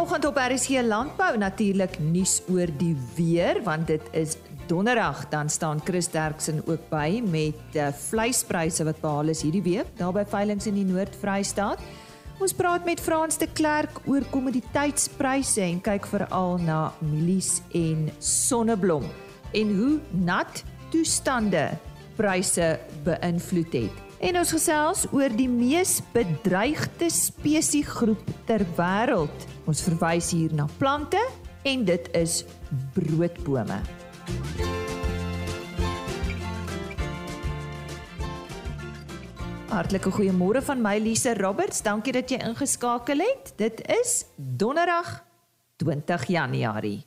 Vanoggend op RSG Landbou natuurlik nuus oor die weer want dit is donderdag dan staan Chris Derksen ook by met uh, vleispryse wat behaal is hierdie week daar by veilinge in die Noord-Vrystaat. Ons praat met Frans de Klerk oor kommoditeitspryse en kyk veral na mielies en sonneblom en hoe nat toestande pryse beïnvloed het. En ons gesels oor die mees bedreigde spesiegroep ter wêreld. Ons verwys hier na plante en dit is broodbome. Hartlike goeiemôre van my Lise Roberts. Dankie dat jy ingeskakel het. Dit is Donderdag 20 Januarie.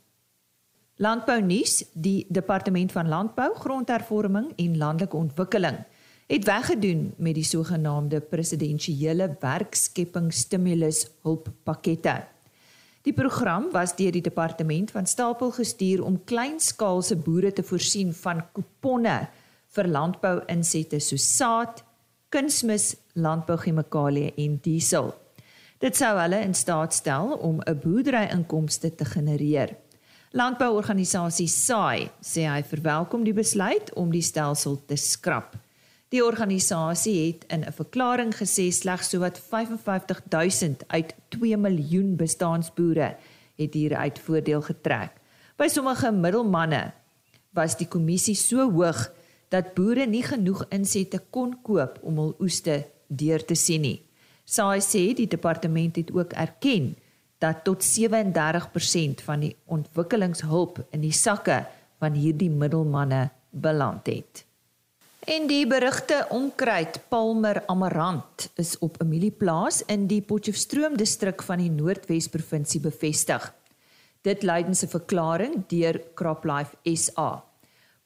Landbou nuus: Die Departement van Landbou, Grondhervorming en Landelike Ontwikkeling het weggedoen met die sogenaamde presidensiële werkskeppingsstimulus hulppakkette. Die program was deur die departement van stapel gestuur om kleinskaalse boere te voorsien van kuponne vir landbou-insette soos saad, kunsmis, landbouchemikalieë en diesel. Dit sou hulle in staat stel om 'n boerderyinkomste te genereer. Landbouorganisasie SAI sê hy verwelkom die besluit om die stelsel te skrap. Die organisasie het in 'n verklaring gesê slegs sowat 55000 uit 2 miljoen bestaanboere het hieruit voordeel getrek. By sommige middelmanne was die kommissie so hoog dat boere nie genoeg insette kon koop om hul oeste deur te sien nie. Saai sê die departement het ook erken dat tot 37% van die ontwikkelingshulp in die sakke van hierdie middelmanne beland het. En die berigte onkruid Palmer Amarant is op 'n mielieplaas in die Potchefstroom distrik van die Noordwes provinsie bevestig. Dit lydens 'n verklaring deur CropLife SA.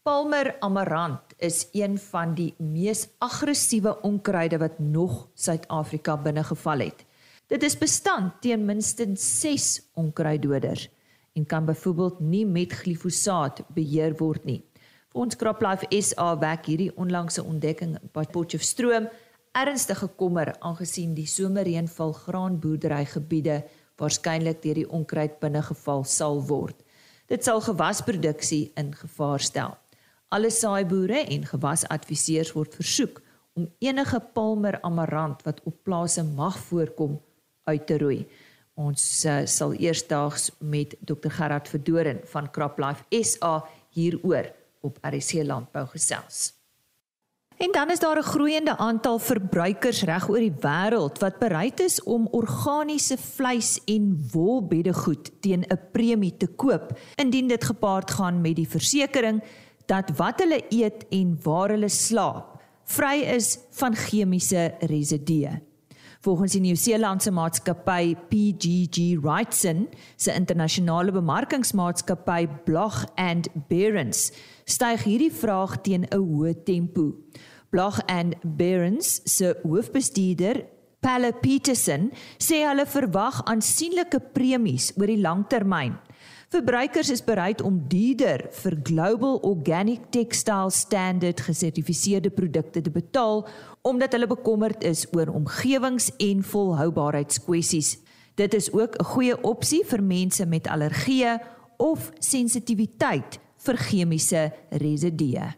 Palmer Amarant is een van die mees aggressiewe onkruide wat nog Suid-Afrika binnegeval het. Dit is bestand teen minstens 6 onkruiddoders en kan byvoorbeeld nie met glifosaat beheer word nie. Ons CropLife SA wek hierdie onlangse ontdekking by Potchefstroom ernstige kommer aangesien die somerreënval graanboerderygebiede waarskynlik deur die onkruid binnegeval sal word. Dit sal gewasproduksie in gevaar stel. Alle saaiboere en gewasadviseurs word versoek om enige palmer amarant wat op plase mag voorkom uit te roei. Ons uh, sal eersdaags met Dr Gerard Verdoren van CropLife SA hieroor op RC Landbou gesels. En dan is daar 'n groeiende aantal verbruikers reg oor die wêreld wat bereid is om organiese vleis en wolbeddegoed teen 'n premie te koop indien dit gepaard gaan met die versekering dat wat hulle eet en waar hulle slaap vry is van chemiese residue. Volgens die Nieu-Seelandse maatskappy PGG Wrightson se internasionale bemarkingsmaatskappy Blog and Bearings styg hierdie vraag teen 'n hoë tempo. Blog and Bearings se hoofbestuurder Palle Peterson sê hulle verwag aansienlike premies oor die langtermyn. Verbruikers is bereid om duurder vir Global Organic Textile Standard gesertifiseerde produkte te betaal omdat hulle bekommerd is oor omgewings- en volhoubaarheidskwessies. Dit is ook 'n goeie opsie vir mense met allergieë of sensitiwiteit vir chemiese residue.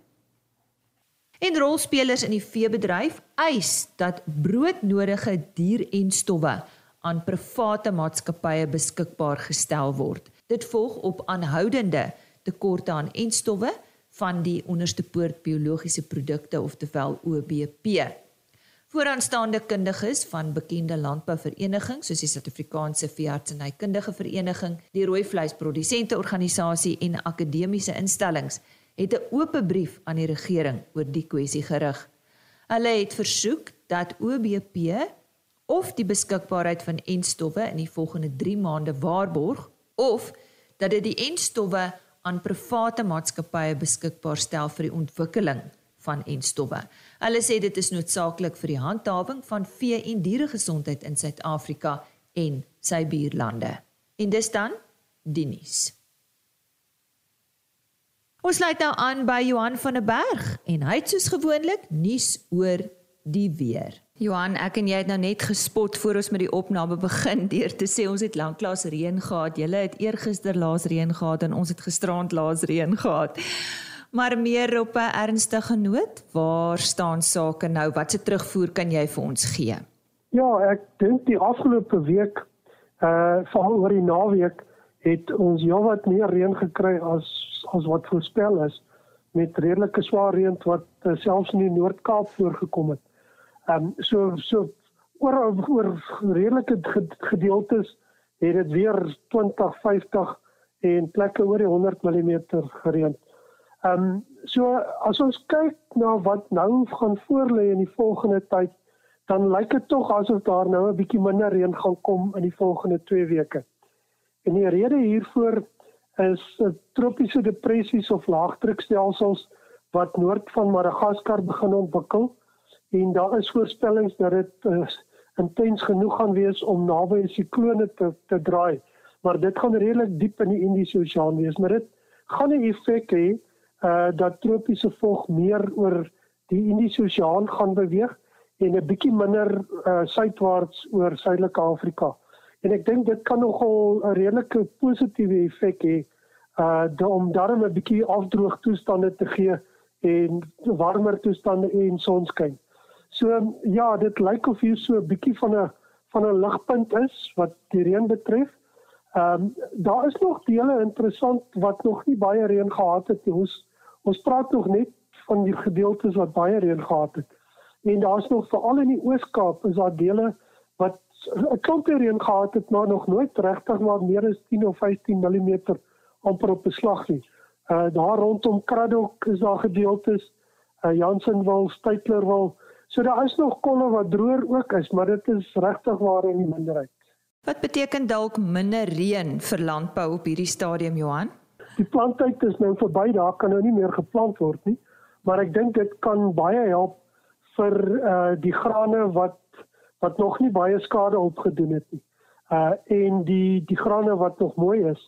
En rolspelers in die veebedryf eis dat broodnodige dier en stowwe aan private maatskappye beskikbaar gestel word. Dit volg op aanhoudende tekorte aan enstowwe van die onderste poort biologiese produkte oftewel OBP. Vooraanstaande kundiges van bekende landbouverenigings soos die Suid-Afrikaanse Veeartsenykundige Vereniging, die Rooi Vleisprodusente Organisasie en akademiese instellings het 'n oop brief aan die regering oor die kwessie gerig. Hulle het versoek dat OBP of die beskikbaarheid van enstowwe in die volgende 3 maande waarborg of dat dit die enstowwe aan private maatskappye beskikbaar stel vir die ontwikkeling van enstowwe. Hulle sê dit is noodsaaklik vir die handhawing van vee- en dieregesondheid in Suid-Afrika en sy buurlande. En dis dan die nuus. Ons sluit nou aan by Johan van der Berg en hy het soos gewoonlik nuus oor die weer. Johan, ek en jy het nou net gespot voor ons met die opname begin deur te sê ons het lanklaas reën gehad. Julle het eergister laas reën gehad en ons het gisterand laas reën gehad. Maar meer op 'n ernstige noot, waar staan sake nou? Wat se terugvoer kan jy vir ons gee? Ja, ek dink die afgelope week uh veral oor die naweek het ons heelwat meer reën gekry as as wat voorspel is met redelike swaar reën wat uh, selfs in die Noord-Kaap voorgekom het. Ehm um, so so oor oor redelike gedeeltes het dit weer 20, 50 en plekke oor die 100 mm gereën. Ehm um, so as ons kyk na wat nou gaan voorlê in die volgende tyd, dan lyk dit tog asof daar nou 'n bietjie minder reën gaan kom in die volgende 2 weke. En die rede hiervoor is tropiese depressies of laagdrukstelsels wat noord van Madagaskar begin ontwikkel en daar is voorspellings dat dit uh, intens genoeg gaan wees om naby 'n siklone te te draai. Maar dit gaan redelik diep in die Indiese Oseaan wees. Maar dit gaan 'n effek hê uh dat tropiese vog meer oor die Indiese Oseaan gaan beweeg en 'n bietjie minder uh suidwaarts oor Suidelike Afrika. En ek dink dit kan nogal 'n redelike positiewe effek hê uh om daarmee 'n bietjie afdroog toestande te gee en warmer toestande en sonskyn. So ja, dit lyk of hier so 'n bietjie van 'n van 'n ligpunt is wat die reën betref. Ehm um, daar is nog dele interessant wat nog nie baie reën gehad het nie. Ons ons praat nog net van die gedeeltes wat baie reën gehad het. En daar's nog veral in die Oos-Kaap is daar dele wat 'n klomp reën gehad het, maar nog nooit regtig maar meer as 10 of 15 mm amper op beslag nie. Uh daar rondom Kraddock is daar gedeeltes, uh Jansenwil, Steytlerwil, So daar is nog kolle wat droër ook is, maar dit is regtig waar in die minderheid. Wat beteken dalk minder reën vir landbou op hierdie stadium Johan? Die planttyd is nou verby, daar kan nou nie meer geplant word nie, maar ek dink dit kan baie help vir uh die grane wat wat nog nie baie skade opgedoen het nie. Uh en die die grane wat nog mooi is,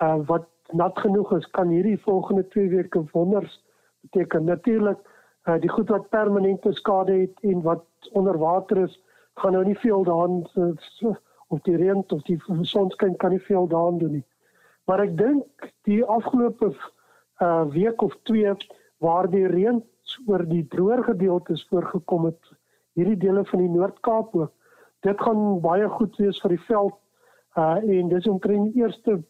uh wat nat genoeg is, kan hierdie volgende 2 weke wonders beteken. Natuurlik uh, die goed wat permanente skade het en wat onder water is, gaan nou nie veel daan of die reën of die sonskyn kan nie veel daan doen nie. Maar ek dink die afgelope uh, week of twee waar die reën oor die droër gedeeltes voorgekom het, hierdie dele van die Noord-Kaap ook, dit gaan baie goed wees vir die veld uh en dis omtrent die eerste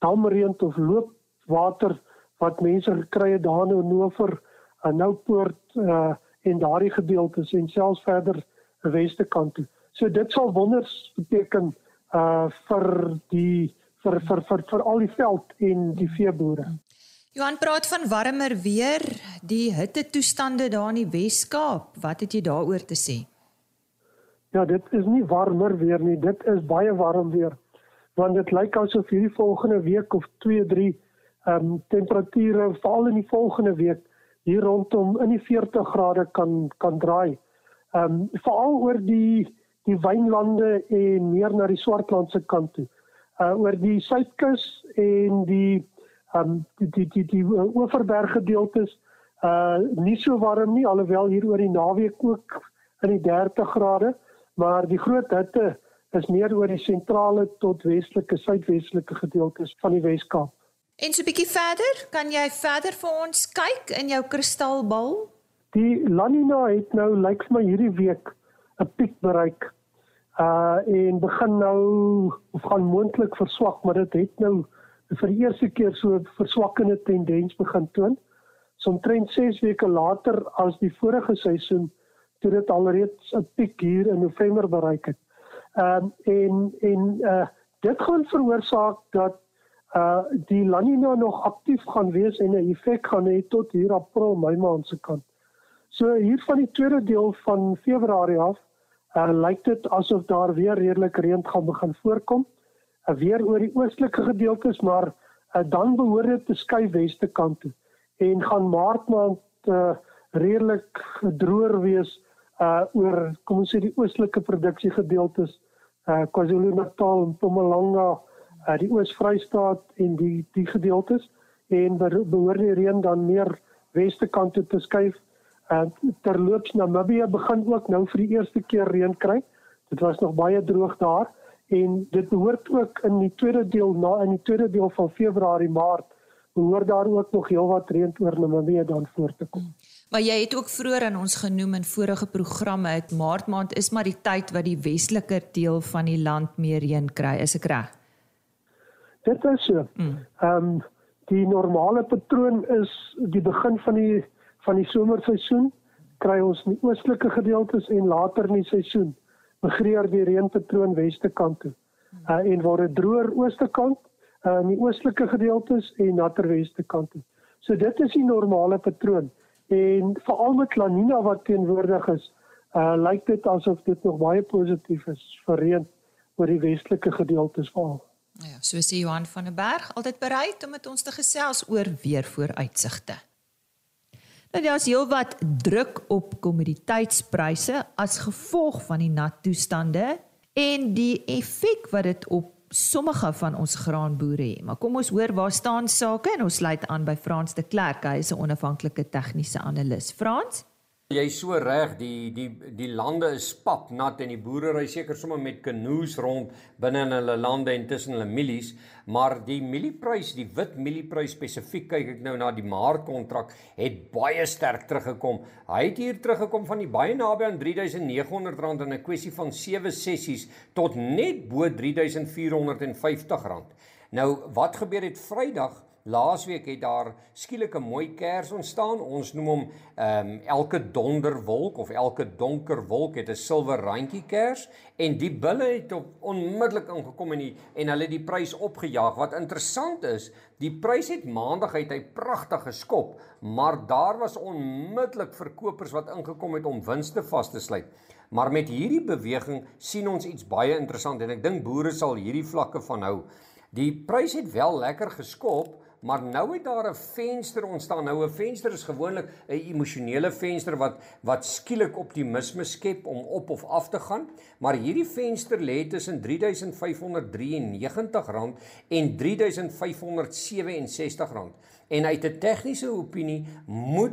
damreën of loopwater wat mense gekry het daar in Noord aan Noupoort uh en daardie gedeeltes en selfs verder weste kant toe. So dit sal wonders beteken uh vir die vir vir vir vir al die veld en die veeboere. Johan praat van warmer weer, die hitte toestande daar in die Wes-Kaap. Wat het jy daaroor te sê? Ja, dit is nie warmer weer nie, dit is baie warm weer. Want dit lyk asof hierdie volgende week of 2, 3 ehm um, temperature veral in die volgende week hier rondom in die 40 grade kan kan draai. Ehm um, veral oor die die wynlande en meer na die Swartlandse kant toe. Uh oor die suidkus en die ehm um, die die die, die Oeverberg gedeeltes uh nie so warm nie alhoewel hier oor die naweek ook in die 30 grade, maar die groot hitte is meer oor die sentrale tot westelike suidwestelike gedeeltes van die Weskaap. En so 'n bietjie verder, kan jy verder vir ons kyk in jou kristalbal? Die La Nina het nou lyk vir my hierdie week 'n piek bereik. Uh en begin nou of gaan moontlik verswak, maar dit het nou vir die eerste keer so 'n verswakkende tendens begin toon. So omtrent 6 weke later as die vorige seisoen toe dit alreeds 'n piek hier in November bereik het. Um en en uh dit gaan veroorsaak dat uh die La Nina nog aktief gaan wees en 'n effek gaan hê tot hier April, Mei maand se kant. So hier van die tweede deel van Februarie af, uh lyk dit asof daar weer redelik reën gaan begin voorkom. Uh, weer oor die oostelike gedeeltes, maar uh, dan behoort dit te skuif weste kant toe en gaan Maart maand uh redelik droër wees uh oor kom ons sê die oostelike produksie gedeeltes uh KwaZulu-Natal en Mpumalanga uh, die Oos-Vrystaat en die die gedeeltes en behoort die reën dan meer weste kant toe te skuif Uh terloops Namibië begin ook nou vir die eerste keer reën kry. Dit was nog baie droog daar en dit behoort ook in die tweede deel na in die tweede deel van Februarie Maart behoort daar ook nog heelwat reën oor Namibië dan voor te kom. Maar jy het ook vroeër aan ons genoem in vorige programme het Maart maand is maar die tyd wat die westeliker deel van die land meer reën kry, is ek reg? Dit is so. Mm. Ehm um, die normale patroon is die begin van die van die somerseisoen kry ons in die oostelike gedeeltes en later in die seisoen migreer die reënpatroon weste kant toe. Uh, en word dit droër ooste kant uh, in die oostelike gedeeltes en natter weste kant toe. So dit is die normale patroon en veral met La Nina wat teenwoordig is, uh, lyk dit asof dit nog baie positief is vir reën oor die westelike gedeeltes veral. Ja, so sê Johan van der Berg, altyd bereid om met ons te gesels oor weer vooruitsigte. Nou daar's heelwat druk op kommoditeitspryse as gevolg van die nat toestande en die effek wat dit op sommige van ons graanboere het. Maar kom ons hoor waar staan sake en ons sluit aan by Frans de Klerk, hy is 'n onafhanklike tegniese analis. Frans Jy so reg, die die die lande is pap nat en die boere ry seker sommer met kanoes rond binne in hulle lande en tussen hulle mielies, maar die mielieprys, die wit mielieprys spesifiek kyk ek nou na die maartkontrak het baie sterk teruggekom. Hy het hier teruggekom van die baie naby aan R3900 in 'n kwessie van 7 sessies tot net bo R3450. Nou, wat gebeur het Vrydag? Laasweek het daar skielik 'n mooi kers ontstaan. Ons noem hom ehm um, elke donderwolk of elke donker wolk het 'n silwer randjie kers en die bulle het op onmiddellik ingekom en die, en hulle die prys opgejaag. Wat interessant is, die prys het maandag uit hy pragtig geskop, maar daar was onmiddellik verkopers wat ingekom het om winste vas te sluit. Maar met hierdie beweging sien ons iets baie interessant en ek dink boere sal hierdie vlakke van hou. Die prys het wel lekker geskop, maar nou het daar 'n venster ontstaan. Nou 'n venster is gewoonlik 'n emosionele venster wat wat skielik optimisme skep om op of af te gaan, maar hierdie venster lê tussen R3593 en R3567. En uit 'n tegniese opinie moet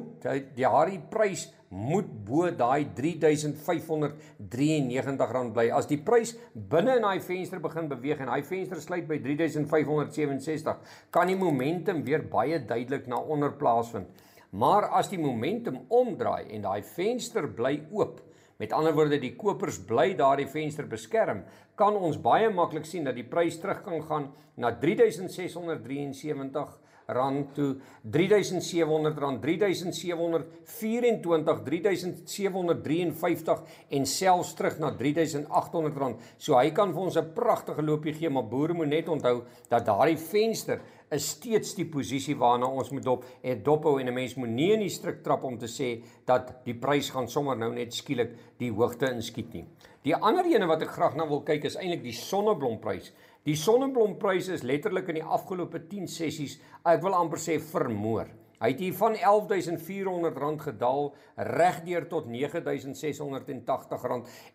daardie prys moet bo daai R3593 bly. As die prys binne in daai venster begin beweeg en daai venster sluit by 3567, kan die momentum weer baie duidelik na onder plaasvind. Maar as die momentum omdraai en daai venster bly oop, met ander woorde die kopers bly daardie venster beskerm, kan ons baie maklik sien dat die prys terug kan gaan na 3673 rand toe 3700 rand 3724 3753 en selfs terug na 3800 rand. So hy kan vir ons 'n pragtige loopie gee, maar boere moet net onthou dat daardie venster is steeds die posisie waarna ons moet dop en dophou en 'n mens moet nie in die strik trap om te sê dat die prys gaan sommer nou net skielik die hoogte inskiet nie. Die ander ene wat ek graag na wil kyk is eintlik die sonneblomprys. Die sonneblomprys is letterlik in die afgelope 10 sessies, ek wil amper sê vermoor. Hy het hier van R11400 gedaal regdeur tot R9680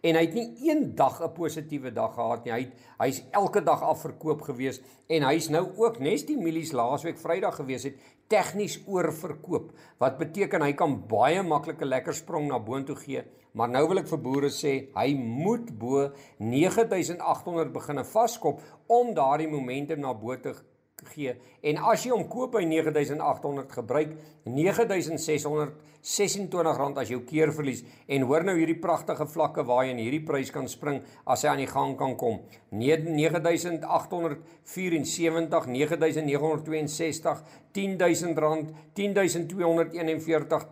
en hy het nie een dag 'n positiewe dag gehad nie. Hy het, hy's elke dag afverkoop gewees en hy's nou ook nes die mielies laasweek Vrydag gewees het tegnies oorverkoop. Wat beteken hy kan baie maklike lekker sprong na boontoe gee maar nou wil ek vir boere sê hy moet bo 9800 begine vaskop om daardie momentum na bo te gee. En as jy hom koop by 9800 gebruik 9600 R26 as jou keer verlies en hoor nou hierdie pragtige vlakke waarheen hierdie prys kan spring as hy aan die gang kan kom. 9874 9962 10000 rand 10241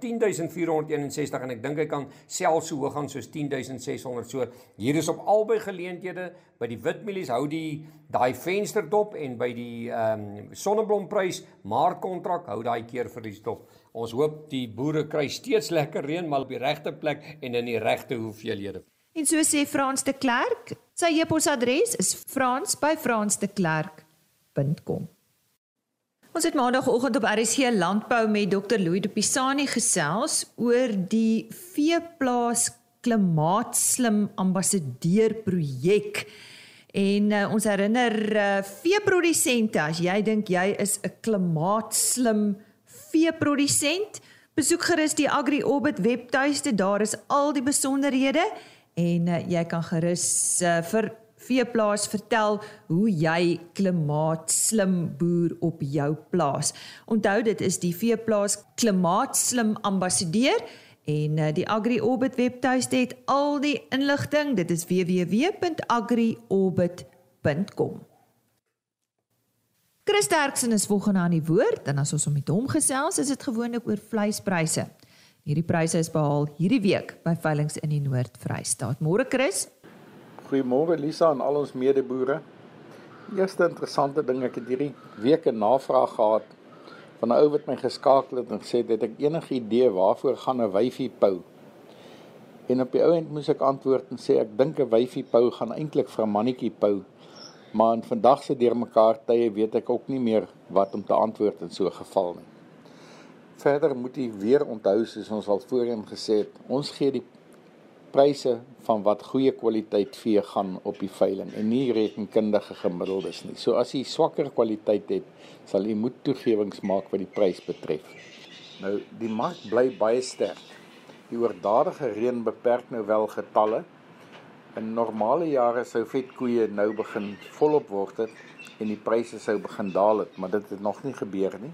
10461 en ek dink hy kan selfs so hoog gaan soos 10600. So hier is op albei geleenthede by die witmielies hou die daai vensterdop en by die ehm um, sonneblomprys maart kontrak hou daai keer verlies dop. Ons hoop die boere kry steeds lekker reën maar op die regte plek en in die regte hoeveelhede. En so sê Frans de Klerk, sy e-posadres is frans@fransdeklerk.com. Ons het maandagooggend op RSC Landbou met Dr. Louis de Pisani gesels oor die veeplaas klimaatslim ambassadeur projek. En uh, ons herinner uh, veeprodusente as jy dink jy is 'n klimaatslim veeprodusent, Besoek gerus die AgriOrbit webtuiste, daar is al die besonderhede en uh, jy kan gerus uh, vir veeplaas vertel hoe jy klimaatslim boer op jou plaas. Onthou dit is die veeplaas klimaatslim ambassadeur en uh, die AgriOrbit webtuiste het al die inligting. Dit is www.agriorbit.com. Chris Terksen is volgende aan die woord en as ons met hom gesels, is dit gewoonlik oor vleispryse. Hierdie pryse is behaal hierdie week by veilinge in die Noord-Vrystaat. Môre Chris. Goeiemôre Lisa en al ons medeboere. Eerste interessante ding ek het hierdie week 'n navraag gehad van 'n ou wat my geskakel het en gesê het ek enige idee waarvoor gaan 'n wyfie pou? En op die ou end moes ek antwoord en sê ek dink 'n wyfie pou gaan eintlik vir 'n mannetjie pou maar in vandag se deurmekaar tye weet ek ook nie meer wat om te antwoord in so 'n geval nie. Verder moet u weer onthou soos ons al voorheen gesê het, ons gee die pryse van wat goeie kwaliteit vee gaan op die veiling en nie rekenkundige gemiddeldes nie. So as u swakker kwaliteit het, sal u moet toegewings maak wat die prys betref. Nou die mark bly baie sterk. Die oordadige reën beperk nou wel getalle, In normale jare sou vetkoeie nou begin volop word het en die pryse sou begin daal het, maar dit het nog nie gebeur nie.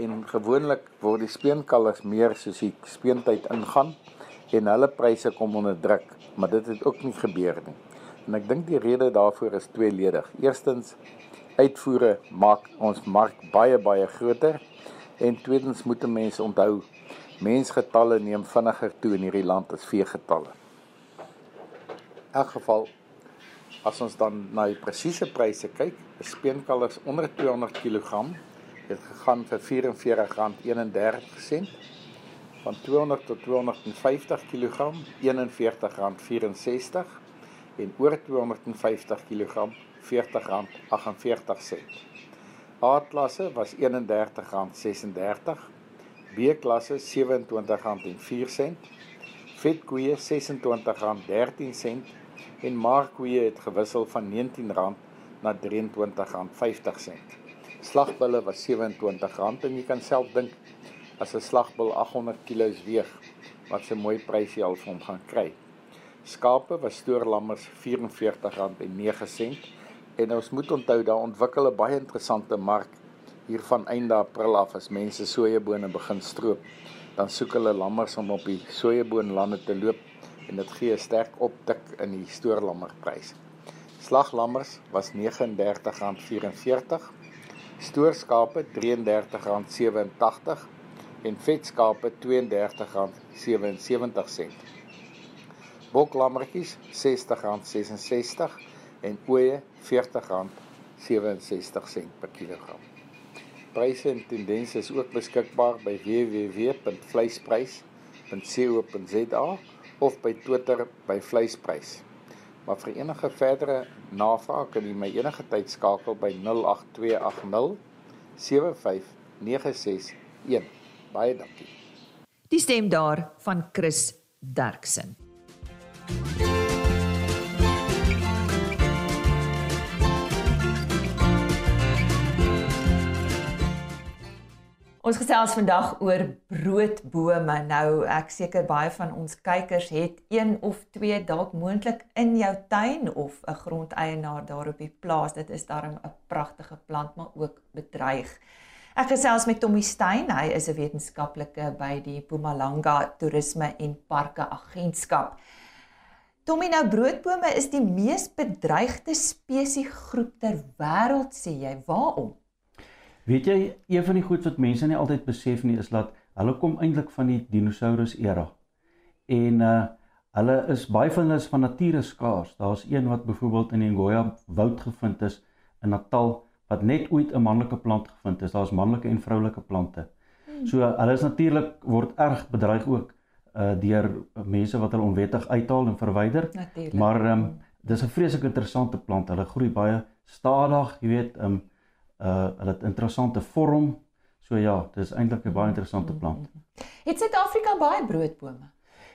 En gewoonlik word die speenkalvers meer soos die speentyd ingaan en hulle pryse kom onder druk, maar dit het ook nie gebeur nie. En ek dink die rede daarvoor is tweeledig. Eerstens uitvoere maak ons mark baie baie groter en tweedens moet mense onthou mensgetalle neem vinniger toe in hierdie land as veegetalle elk geval as ons dan na die presiese pryse kyk, is speenkalvers onder 200 kg het gegaan vir R44.31 van 200 tot 250 kg R41.64 en oor 250 kg R40.48. A-klasse was R31.36, B-klasse R27.04, vetkoeie R26.13 en markkoeie het gewissel van R19 na R23.50. Slagbulle was R27 en jy kan self dink as 'n slagbul 800 kg weeg wat 'n mooi prysie al vir hom gaan kry. Skape was stoorlammers R44.09 en ons moet onthou daar ontwikkel 'n baie interessante mark hier van einde April af as mense sojabone begin stroop. Dan soek hulle lammers om op die sojaboonlande te loop en dit gee 'n sterk optik in die stoorlammerprys. Slaglammers was R39.44, stoorskape R33.87 en vetskape R32.77. Boklammertjies R60.66 en ooe R40.67 per kilogram. Pryse en tendense is ook beskikbaar by www.vleisprys.co.za of by Twitter by vleisprys. Maar vir enige verdere navraag kan jy my enige tyd skakel by 08280 75961. Baie dankie. Die stem daar van Chris Derksen. Ons gesels vandag oor broodbome. Nou ek seker baie van ons kykers het een of twee dalk moontlik in jou tuin of 'n grondeienaar daar op die plaas. Dit is darm 'n pragtige plant maar ook bedreig. Ek gesels met Tommy Stein. Hy is 'n wetenskaplike by die Mpumalanga Toerisme en Parke Agentskap. Tommy, nou broodbome is die mees bedreigde spesiesgroep ter wêreld sê jy. Waarom? Weet jy, een van die goed wat mense nie altyd besef nie is dat hulle kom eintlik van die dinosaurus era. En uh hulle is baie van hulle is van nature skaars. Daar's een wat byvoorbeeld in die Ngoya woud gevind is in Natal wat net ooit 'n manlike plant gevind is. Daar's manlike en vroulike plante. Hmm. So hulle is natuurlik word erg bedreig ook uh deur mense wat hulle onwettig uithaal en verwyder. Natuurlijk. Maar um, dis 'n vreeslik interessante plant. Hulle groei baie stadig, jy weet, um, uh hulle het interessante vorm. So ja, dit is eintlik 'n baie interessante plant. Het Suid-Afrika baie broodbome?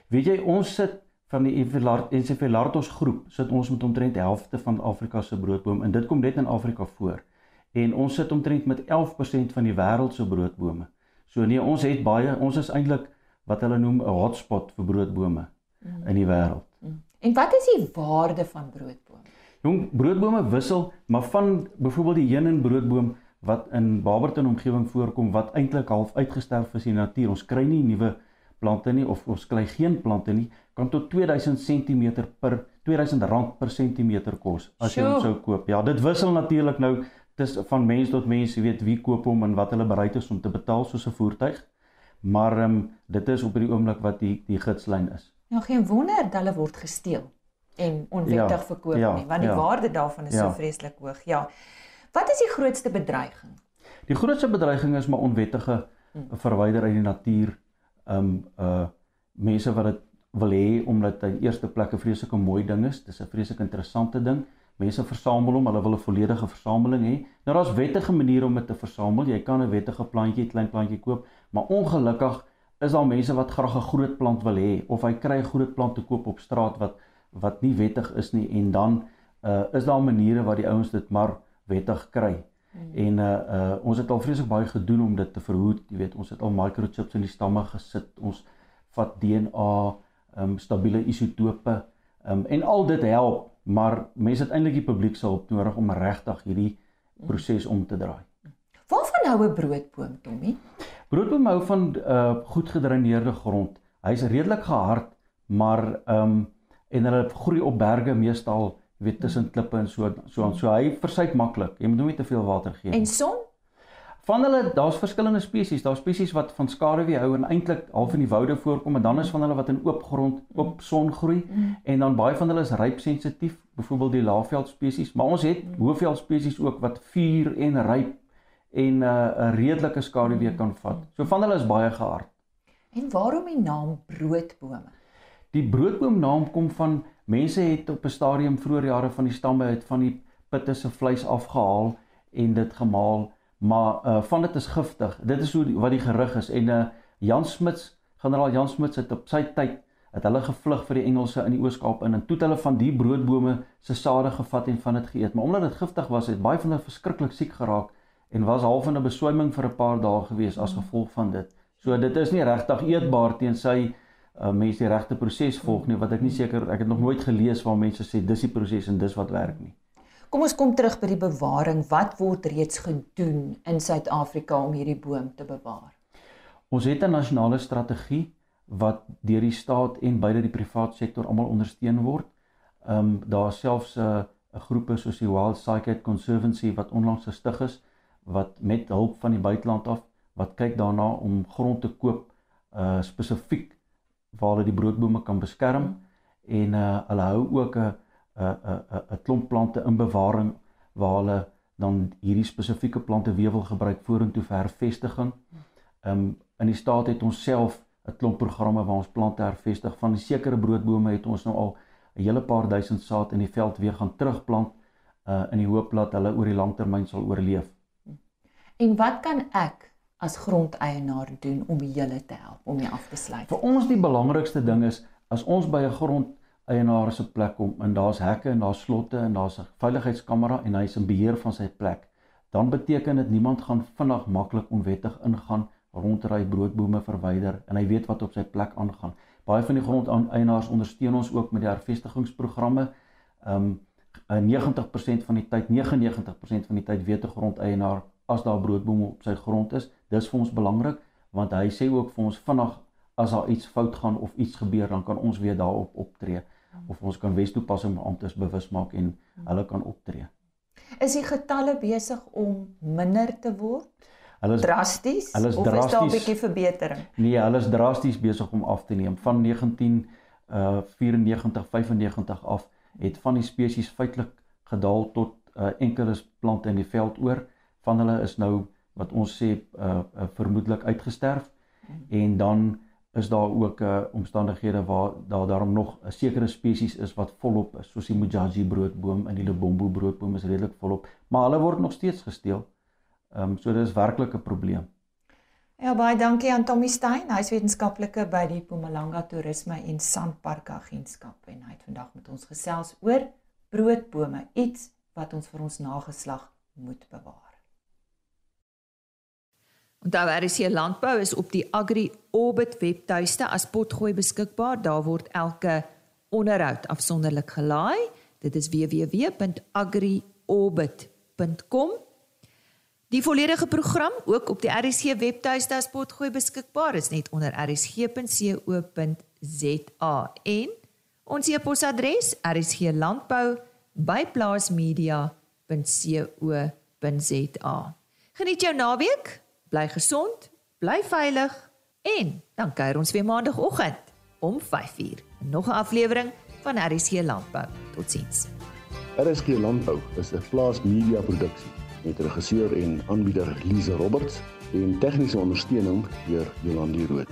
Weet jy, ons sit van die Encephalartos groep, sit ons met omtrent die helfte van Afrika se broodbome en dit kom net in Afrika voor. En ons sit omtrent met 11% van die wêreld se broodbome. So nee, ons het baie, ons is eintlik wat hulle noem 'n hotspot vir broodbome mm. in die wêreld. Mm. En wat is die waarde van broodbome? Jong, broodbome wissel, maar van byvoorbeeld die heuning broodboom wat in Barberton omgewing voorkom wat eintlik half uitgesterf is in die natuur. Ons kry nie nuwe plante nie of ons kry geen plante nie, kan tot 2000 cm per 2000 rand per sentimeter kos as jy hom sou koop. Ja, dit wissel natuurlik nou dis van mens tot mens, jy weet wie koop hom en wat hulle bereid is om te betaal soos 'n voertuig. Maar ehm um, dit is op die oomblik wat die die gidslyn is. Nou geen wonder dat hulle word gesteel en onwettig ja, verkoop ja, nie, want die ja. waarde daarvan is ja. so vreeslik hoog. Ja. Wat is die grootste bedreiging? Die grootste bedreiging is maar onwettige hmm. verwyder uit die natuur. Um uh mense wat dit wil hê omdat dit in eerste plek 'n vreeslike mooi ding is. Dis 'n vreeslik interessante ding. Mense versamel hom, hulle wil 'n volledige versameling hê. Nou daar's wettige maniere om dit te versamel. Jy kan 'n wettige plantjie, klein plantjie koop, maar ongelukkig is daar mense wat graag 'n groot plant wil hê of hy kry 'n groot plant te koop op straat wat wat nie wettig is nie en dan uh is daar maniere waar die ouens dit maar wettig kry. Hmm. En uh uh ons het al vreeslik baie gedoen om dit te verhoed. Jy weet, ons het al microchips in die stamme gesit. Ons vat DNA, ehm um, stabiele isotope. Ehm um, en al dit help, maar mense het eintlik die publiek se hulp nodig om regtig hierdie proses om te draai. Waarvan hou 'n broodboom, Tommy? Broodboom hou van uh goed gedreineerde grond. Hy's redelik gehard, maar ehm um, en hulle groei op berge meestal weet tussen klippe en so so aan. So hy versuip maklik. Jy moet hom nie te veel water gee nie. En son? Van hulle, daar's verskillende spesies. Daar's spesies wat van skaduwee hou en eintlik half in die woude voorkom en dan is van hulle wat in oop grond, oop son groei mm. en dan baie van hulle is ryp sensitief, byvoorbeeld die laafveld spesies, maar ons het mm. hoëveld spesies ook wat vuur en ryp en 'n uh, 'n redelike skaduwee kan vat. So van hulle is baie gehard. En waarom die naam broodbome? Die broodboom naam kom van Mense het op 'n stadium vroeër jare van die stamme het van die pitte se vleis afgehaal en dit gemaal, maar uh van dit is giftig. Dit is hoe die, wat die gerug is en uh Jan Smuts, generaal Jan Smuts het op sy tyd het hulle gevlug vir die Engelse in die Oos-Kaap in en toe het hulle van die broodbome se sade gevat en van dit geëet. Maar omdat dit giftig was, het baie van hulle verskriklik siek geraak en was half in 'n beswyming vir 'n paar dae gewees as gevolg van dit. So dit is nie regtig eetbaar teen sy uh, mense die regte proses volg nie wat ek nie seker ek het nog nooit gelees waar mense sê dis die proses en dis wat werk nie. Kom ons kom terug by die bewaring. Wat word reeds gedoen in Suid-Afrika om hierdie boom te bewaar? Ons het 'n nasionale strategie wat deur die staat en beide die privaat sektor almal ondersteun word. Ehm um, daar selfs 'n uh, 'n groepe soos die Wild Cycad Conservancy wat onlangs gestig is wat met hulp van die buiteland af wat kyk daarna om grond te koop uh spesifiek waar hulle die broodbome kan beskerm en uh hulle hou ook 'n 'n 'n klomp plante in bewaring waar hulle dan hierdie spesifieke plante weewel gebruik vorentoe vir hervestiging. Um in die staat het ons self 'n klomp programme waar ons plante hervestig. Van die sekere broodbome het ons nou al 'n hele paar duisend saad in die veld weer gaan terugplant uh in die hoop dat hulle oor die langtermyn sal oorleef. En wat kan ek as grondeienaar doen om julle te help om jy af te sluit? Vir ons die belangrikste ding is as ons by 'n grondeienaar se plek kom en daar's hekke en daar's slotte en daar's 'n veiligheidskamera en hy is in beheer van sy plek, dan beteken dit niemand gaan vinnig maklik onwettig ingaan, rondry broodbome verwyder en hy weet wat op sy plek aangaan. Baie van die grondeienaars ondersteun ons ook met die hervestigingsprogramme. Um 90% van die tyd, 99% van die tyd weet 'n grondeienaar as daar broodbome op sy grond is, dis vir ons belangrik want hy sê ook vir ons vinnig as daar iets fout gaan of iets gebeur dan kan ons weer daarop optree of ons kan wetstoepassing amptes bewus maak en hulle kan optree. Is die getalle besig om minder te word? Hulle is drasties hulle is of drasties, is daar 'n bietjie verbetering? Nee, hulle is drasties besig om af te neem van 19 uh 94 95 af het van die spesies feitelik gedaal tot uh, enkele plante in die veld oor. Van hulle is nou wat ons sê uh, uh vermoedelik uitgesterf en dan is daar ook uh omstandighede waar daar daarom nog 'n sekere spesies is wat volop is soos die Mujaji broodboom en die Lebombo broodboom is redelik volop maar hulle word nog steeds gesteel. Ehm um, so dit is werklik 'n probleem. Ja baie dankie aan Tommy Stein, hy is wetenskaplike by die Mpumalanga Toerisme en Sandpark Agentskap en hy het vandag met ons gesels oor broodbome, iets wat ons vir ons nageslag moet bewaar. Onthou RC Landbou is op die Agri Orbit webtuiste as potgooi beskikbaar. Daar word elke onderhoud afsonderlik gelaai. Dit is www.agriorbit.com. Die volledige program ook op die RSG webtuiste as potgooi beskikbaar is net onder rsg.co.za en ons e-posadres rsglandbou@plaasmedia.co.za. Geniet jou naweek, bly gesond, bly veilig en dan kuier ons weer maandagooggend om 5uur. Nog 'n aflewering van RSG Landbou. Totsiens. RSG Landbou is 'n plaasmedia produksie met regisseur en aanbieder Lize Roberts en tegniese ondersteuning deur Jolande Rooi.